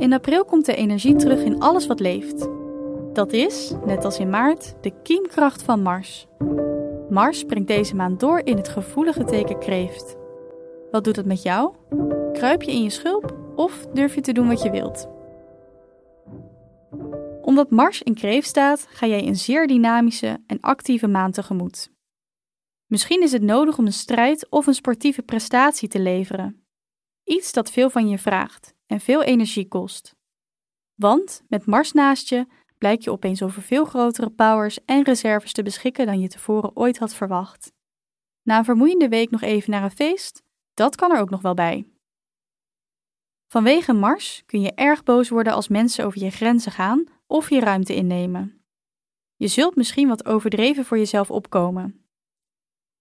In april komt de energie terug in alles wat leeft. Dat is, net als in maart, de kiemkracht van Mars. Mars brengt deze maand door in het gevoelige teken kreeft. Wat doet dat met jou? Kruip je in je schulp of durf je te doen wat je wilt? Omdat Mars in kreeft staat, ga jij een zeer dynamische en actieve maand tegemoet. Misschien is het nodig om een strijd of een sportieve prestatie te leveren. Iets dat veel van je vraagt en veel energie kost. Want met Mars naast je blijk je opeens over veel grotere powers en reserves te beschikken dan je tevoren ooit had verwacht. Na een vermoeiende week nog even naar een feest? Dat kan er ook nog wel bij. Vanwege Mars kun je erg boos worden als mensen over je grenzen gaan of je ruimte innemen. Je zult misschien wat overdreven voor jezelf opkomen.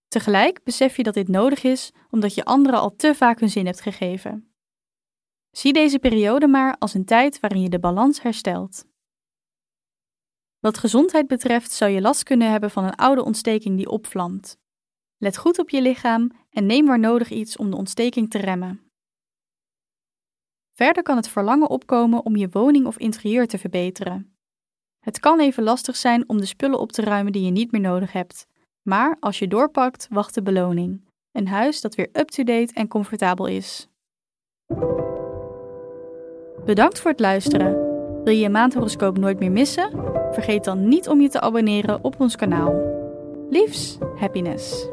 Tegelijk besef je dat dit nodig is omdat je anderen al te vaak hun zin hebt gegeven. Zie deze periode maar als een tijd waarin je de balans herstelt. Wat gezondheid betreft zou je last kunnen hebben van een oude ontsteking die opvlamt. Let goed op je lichaam en neem waar nodig iets om de ontsteking te remmen. Verder kan het verlangen opkomen om je woning of interieur te verbeteren. Het kan even lastig zijn om de spullen op te ruimen die je niet meer nodig hebt, maar als je doorpakt, wacht de beloning: een huis dat weer up-to-date en comfortabel is. Bedankt voor het luisteren. Wil je je maandhoroscoop nooit meer missen? Vergeet dan niet om je te abonneren op ons kanaal. Liefs, happiness.